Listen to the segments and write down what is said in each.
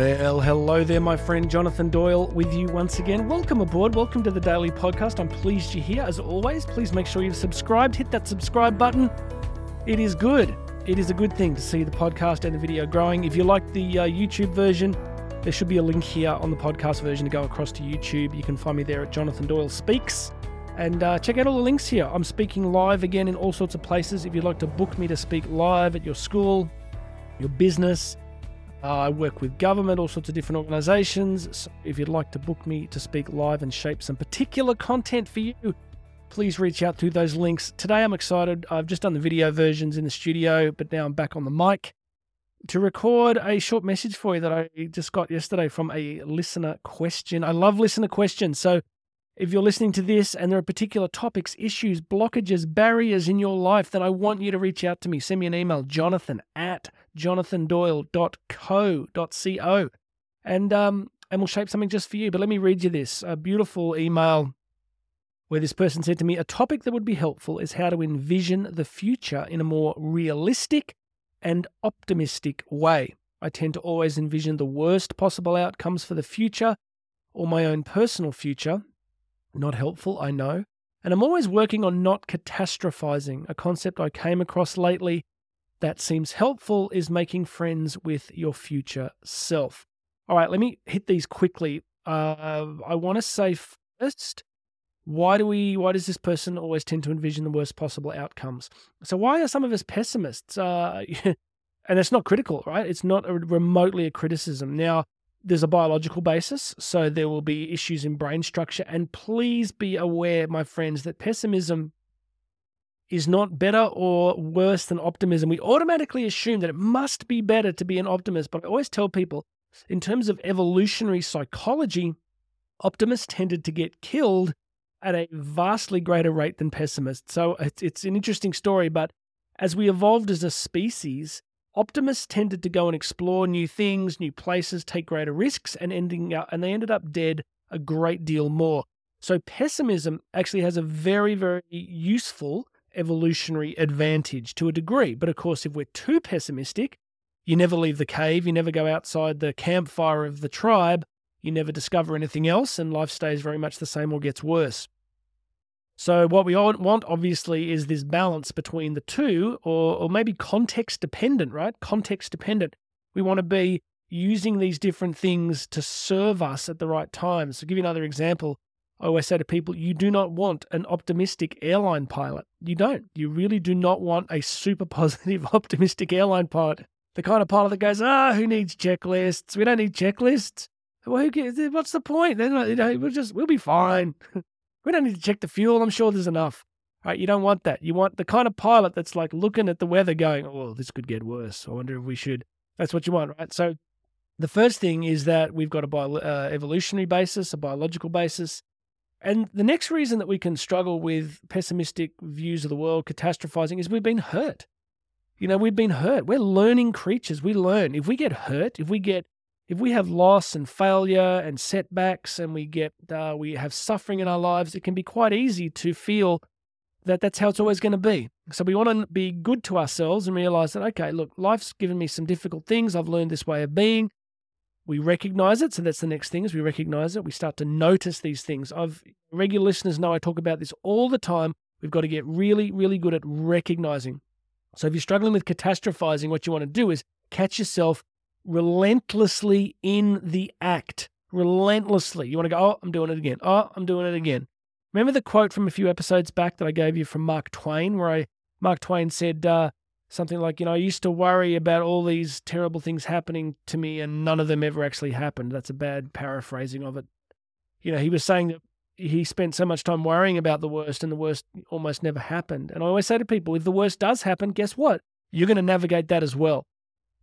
Well, hello there, my friend Jonathan Doyle with you once again. Welcome aboard. Welcome to the Daily Podcast. I'm pleased you're here. As always, please make sure you've subscribed. Hit that subscribe button. It is good. It is a good thing to see the podcast and the video growing. If you like the uh, YouTube version, there should be a link here on the podcast version to go across to YouTube. You can find me there at Jonathan Doyle Speaks. And uh, check out all the links here. I'm speaking live again in all sorts of places. If you'd like to book me to speak live at your school, your business, uh, I work with government, all sorts of different organizations. So if you'd like to book me to speak live and shape some particular content for you, please reach out through those links. Today I'm excited. I've just done the video versions in the studio, but now I'm back on the mic to record a short message for you that I just got yesterday from a listener question. I love listener questions. So if you're listening to this and there are particular topics, issues, blockages, barriers in your life, then I want you to reach out to me. Send me an email, jonathan at jonathandoyle.co.co. And, um, and we'll shape something just for you. But let me read you this a beautiful email where this person said to me, A topic that would be helpful is how to envision the future in a more realistic and optimistic way. I tend to always envision the worst possible outcomes for the future or my own personal future not helpful, I know. And I'm always working on not catastrophizing. A concept I came across lately that seems helpful is making friends with your future self. All right, let me hit these quickly. Uh, I want to say first, why do we? Why does this person always tend to envision the worst possible outcomes? So why are some of us pessimists? Uh, and it's not critical, right? It's not a, remotely a criticism. Now, there's a biological basis, so there will be issues in brain structure. And please be aware, my friends, that pessimism is not better or worse than optimism. We automatically assume that it must be better to be an optimist. But I always tell people, in terms of evolutionary psychology, optimists tended to get killed at a vastly greater rate than pessimists. So it's, it's an interesting story. But as we evolved as a species, Optimists tended to go and explore new things, new places, take greater risks, and ending up and they ended up dead a great deal more. So pessimism actually has a very, very useful evolutionary advantage to a degree. But of course, if we're too pessimistic, you never leave the cave, you never go outside the campfire of the tribe, you never discover anything else, and life stays very much the same or gets worse. So what we want, obviously, is this balance between the two, or, or maybe context dependent, right? Context dependent. We want to be using these different things to serve us at the right times. So, give you another example. I always say to people, you do not want an optimistic airline pilot. You don't. You really do not want a super positive, optimistic airline pilot. The kind of pilot that goes, ah, oh, who needs checklists? We don't need checklists. Well, who cares? What's the point? Then you know, we'll just we'll be fine. We don't need to check the fuel. I'm sure there's enough. Right? You don't want that. You want the kind of pilot that's like looking at the weather going, oh, this could get worse. I wonder if we should. That's what you want, right? So the first thing is that we've got a bio, uh, evolutionary basis, a biological basis. And the next reason that we can struggle with pessimistic views of the world, catastrophizing, is we've been hurt. You know, we've been hurt. We're learning creatures. We learn. If we get hurt, if we get if we have loss and failure and setbacks and we get uh, we have suffering in our lives it can be quite easy to feel that that's how it's always going to be. So we want to be good to ourselves and realize that okay look life's given me some difficult things. I've learned this way of being. We recognize it so that's the next thing is we recognize it. We start to notice these things. I've regular listeners know i talk about this all the time. We've got to get really really good at recognizing. So if you're struggling with catastrophizing what you want to do is catch yourself relentlessly in the act. Relentlessly. You want to go, oh, I'm doing it again. Oh, I'm doing it again. Remember the quote from a few episodes back that I gave you from Mark Twain, where I Mark Twain said uh, something like, you know, I used to worry about all these terrible things happening to me and none of them ever actually happened. That's a bad paraphrasing of it. You know, he was saying that he spent so much time worrying about the worst and the worst almost never happened. And I always say to people, if the worst does happen, guess what? You're going to navigate that as well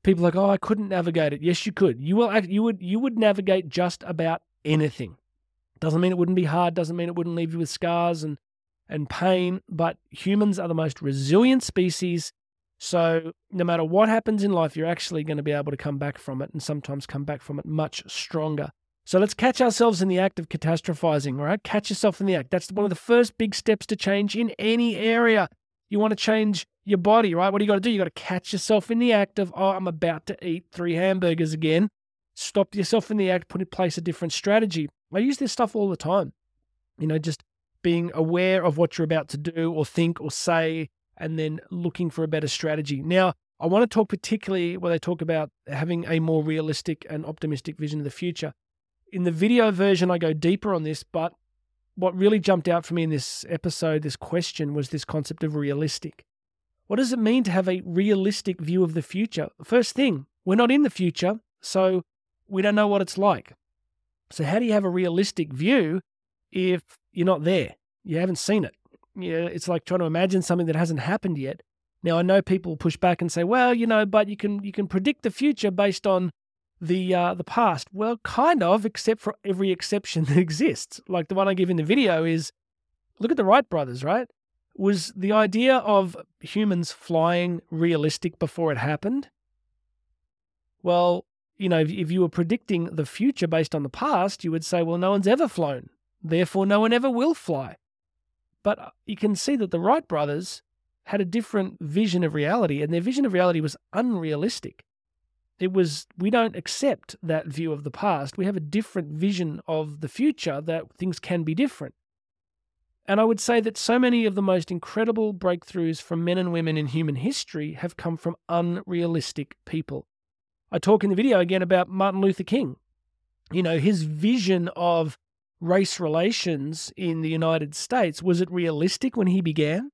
people like, oh, I couldn't navigate it. Yes, you could. You will. You would. You would navigate just about anything. Doesn't mean it wouldn't be hard. Doesn't mean it wouldn't leave you with scars and and pain. But humans are the most resilient species. So no matter what happens in life, you're actually going to be able to come back from it, and sometimes come back from it much stronger. So let's catch ourselves in the act of catastrophizing, right? Catch yourself in the act. That's one of the first big steps to change in any area. You want to change your body, right? What do you got to do? You got to catch yourself in the act of, oh, I'm about to eat three hamburgers again. stop yourself in the act, put in place a different strategy. I use this stuff all the time. You know, just being aware of what you're about to do or think or say, and then looking for a better strategy. Now, I want to talk particularly where they talk about having a more realistic and optimistic vision of the future. In the video version, I go deeper on this, but what really jumped out for me in this episode, this question, was this concept of realistic. What does it mean to have a realistic view of the future? First thing, we're not in the future, so we don't know what it's like. So, how do you have a realistic view if you're not there? You haven't seen it. Yeah, it's like trying to imagine something that hasn't happened yet. Now, I know people push back and say, "Well, you know, but you can you can predict the future based on the uh, the past." Well, kind of, except for every exception that exists. Like the one I give in the video is, look at the Wright brothers, right? Was the idea of humans flying realistic before it happened? Well, you know, if, you were predicting the future based on the past, you would say, well, no one's ever flown. Therefore, no one ever will fly. But uh, you can see that the Wright brothers had a different vision of reality, and their vision of reality was unrealistic. It was, we don't accept that view of the past. We have a different vision of the future that things can be different. And I would say that so many of the most incredible breakthroughs from men and women in human history have come from unrealistic people. I talk in the video again about Martin Luther King. You know, his vision of race relations in the United States, was it realistic when he began?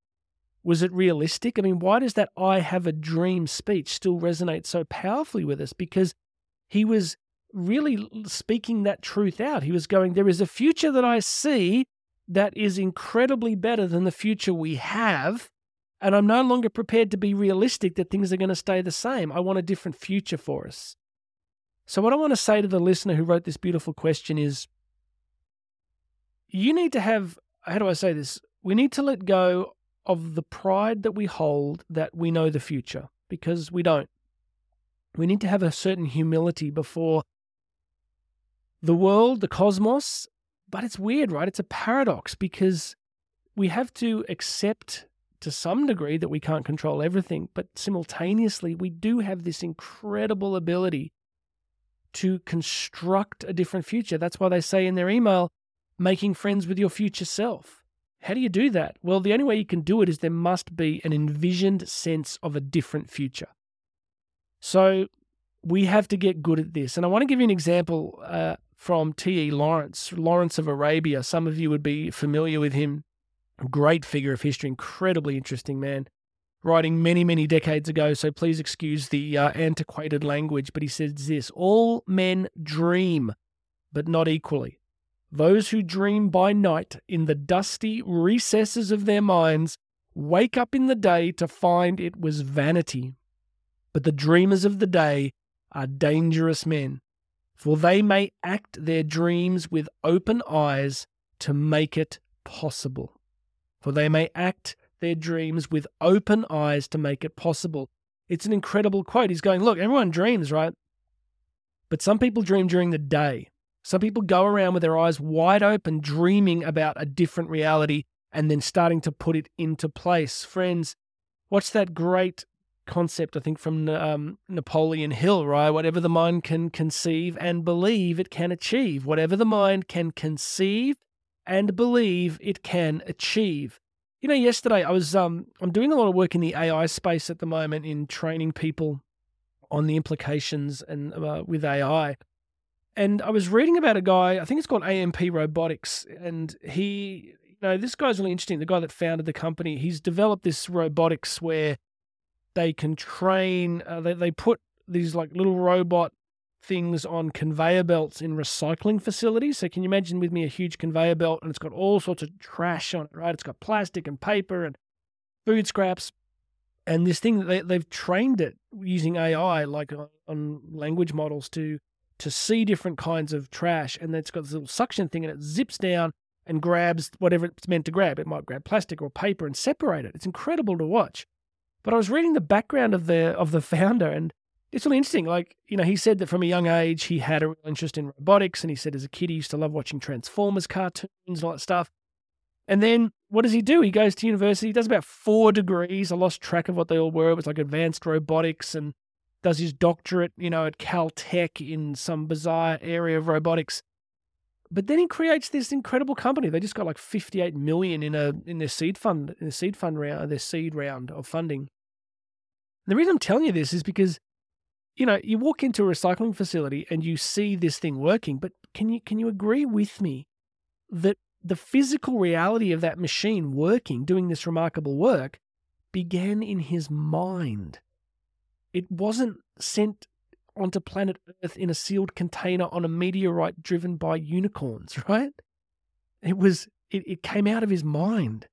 Was it realistic? I mean, why does that I have a dream speech still resonate so powerfully with us? Because he was really speaking that truth out. He was going, There is a future that I see that is incredibly better than the future we have. And I'm no longer prepared to be realistic that things are going to stay the same. I want a different future for us. So, what I want to say to the listener who wrote this beautiful question is you need to have, how do I say this? We need to let go of the pride that we hold that we know the future because we don't. We need to have a certain humility before the world, the cosmos. But it's weird, right? It's a paradox because we have to accept to some degree that we can't control everything, but simultaneously, we do have this incredible ability to construct a different future. That's why they say in their email, making friends with your future self. How do you do that? Well, the only way you can do it is there must be an envisioned sense of a different future. So we have to get good at this. And I want to give you an example uh, from T.E. Lawrence, Lawrence of Arabia. Some of you would be familiar with him great figure of history, incredibly interesting man, writing many, many decades ago. So please excuse the uh, antiquated language. But he says this All men dream, but not equally. Those who dream by night in the dusty recesses of their minds wake up in the day to find it was vanity. But the dreamers of the day are dangerous men, for they may act their dreams with open eyes to make it possible for they may act their dreams with open eyes to make it possible. It's an incredible quote. He's going, Look, everyone dreams, right? But some people dream during the day. Some people go around with their eyes wide open, dreaming about a different reality and then starting to put it into place. Friends, what's that great concept, I think, from um, Napoleon Hill, right? Whatever the mind can conceive and believe, it can achieve. Whatever the mind can conceive and believe it can achieve. You know, yesterday I was um I'm doing a lot of work in the AI space at the moment in training people on the implications and uh, with AI. And I was reading about a guy, I think it's called AMP Robotics, and he, you know, this guy's really interesting. The guy that founded the company, he's developed this robotics where they can train, uh, they, they put these like little robot things on conveyor belts in recycling facilities. So can you imagine with me a huge conveyor belt and it's got all sorts of trash on it, right? It's got plastic and paper and food scraps. And this thing they they've trained it using AI, like on language models, to to see different kinds of trash, and then it's got this little suction thing, and it zips down and grabs whatever it's meant to grab. It might grab plastic or paper and separate it. It's incredible to watch. But I was reading the background of the of the founder, and it's really interesting. Like, you know, he said that from a young age he had a real interest in robotics, and he said as a kid he used to love watching Transformers cartoons and all that stuff. And then what does he do? He goes to university, does about four degrees. I lost track of what they all were. It was like advanced robotics and does his doctorate, you know, at Caltech in some bizarre area of robotics. But then he creates this incredible company. They just got like 58 million in a in their seed fund, in the seed fund round, their seed round of funding. The reason I'm telling you this is because, you know, you walk into a recycling facility and you see this thing working, but can you can you agree with me that the physical reality of that machine working, doing this remarkable work, began in his mind? It wasn't sent onto planet Earth in a sealed container on a meteorite driven by unicorns, right? It was it, it came out of his mind.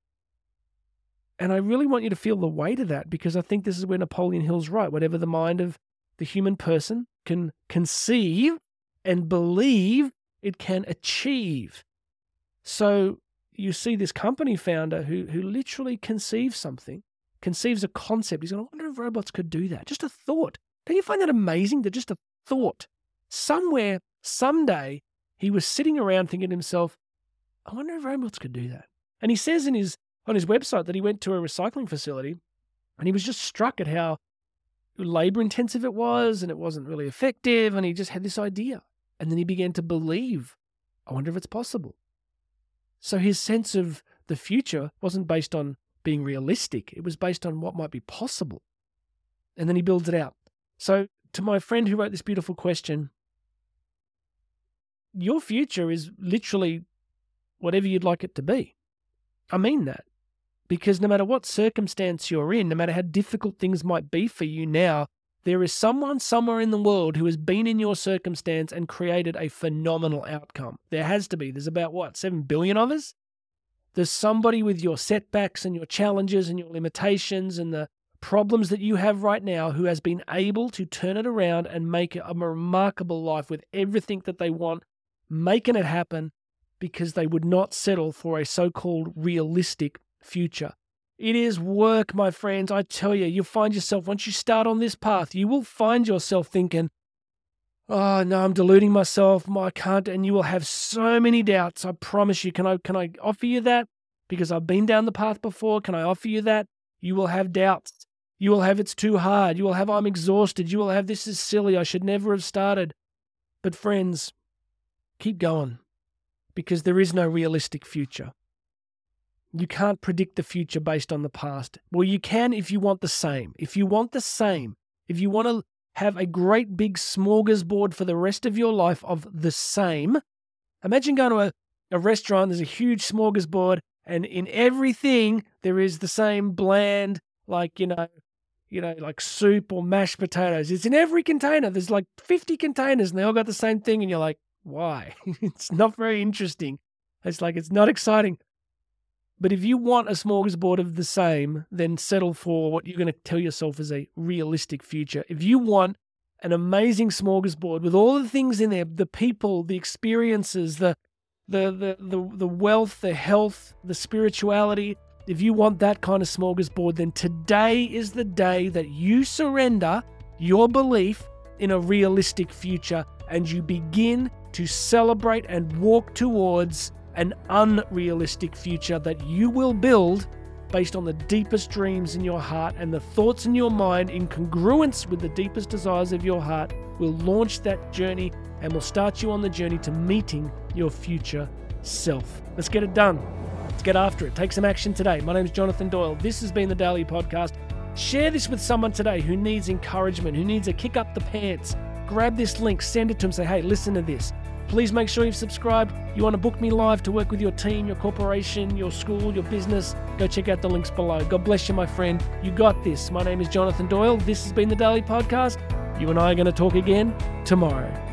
And I really want you to feel the weight of that because I think this is where Napoleon Hill's right. Whatever the mind of the human person can conceive and believe, it can achieve. So you see this company founder who who literally conceives something, conceives a concept. He's going, I wonder if robots could do that. Just a thought. Don't you find that amazing? That just a thought. Somewhere, someday, he was sitting around thinking to himself, I wonder if robots could do that. And he says in his on his website that he went to a recycling facility and he was just struck at how labor intensive it was and it wasn't really effective. And he just had this idea. And then he began to believe, I wonder if it's possible. So his sense of the future wasn't based on being realistic, it was based on what might be possible. And then he builds it out. So, to my friend who wrote this beautiful question, your future is literally whatever you'd like it to be. I mean that. Because no matter what circumstance you're in, no matter how difficult things might be for you now, there is someone somewhere in the world who has been in your circumstance and created a phenomenal outcome. There has to be. There's about what, 7 billion of us? There's somebody with your setbacks and your challenges and your limitations and the problems that you have right now who has been able to turn it around and make a remarkable life with everything that they want, making it happen because they would not settle for a so called realistic future. It is work, my friends. I tell you, you'll find yourself, once you start on this path, you will find yourself thinking, oh no, I'm deluding myself. I can't. And you will have so many doubts. I promise you. Can I, can I offer you that? Because I've been down the path before. Can I offer you that? You will have doubts. You will have it's too hard. You will have I'm exhausted. You will have this is silly. I should never have started. But friends, keep going because there is no realistic future. You can't predict the future based on the past. Well, you can if you want the same. If you want the same, if you want to have a great big smorgasbord for the rest of your life of the same, imagine going to a, a restaurant, there's a huge smorgasbord, and in everything there is the same bland, like, you know, you know, like soup or mashed potatoes. It's in every container. There's like 50 containers and they all got the same thing. And you're like, why? it's not very interesting. It's like, it's not exciting. But if you want a smorgasbord of the same, then settle for what you're going to tell yourself is a realistic future. If you want an amazing smorgasbord with all the things in there, the people, the experiences, the the the the, the wealth, the health, the spirituality, if you want that kind of smorgasbord, then today is the day that you surrender your belief in a realistic future and you begin to celebrate and walk towards an unrealistic future that you will build based on the deepest dreams in your heart and the thoughts in your mind in congruence with the deepest desires of your heart will launch that journey and will start you on the journey to meeting your future self. Let's get it done. Let's get after it. Take some action today. My name is Jonathan Doyle. This has been the Daily Podcast. Share this with someone today who needs encouragement, who needs a kick up the pants. Grab this link, send it to them, say, hey, listen to this. Please make sure you've subscribed. You want to book me live to work with your team, your corporation, your school, your business, go check out the links below. God bless you, my friend. You got this. My name is Jonathan Doyle. This has been the Daily Podcast. You and I are going to talk again tomorrow.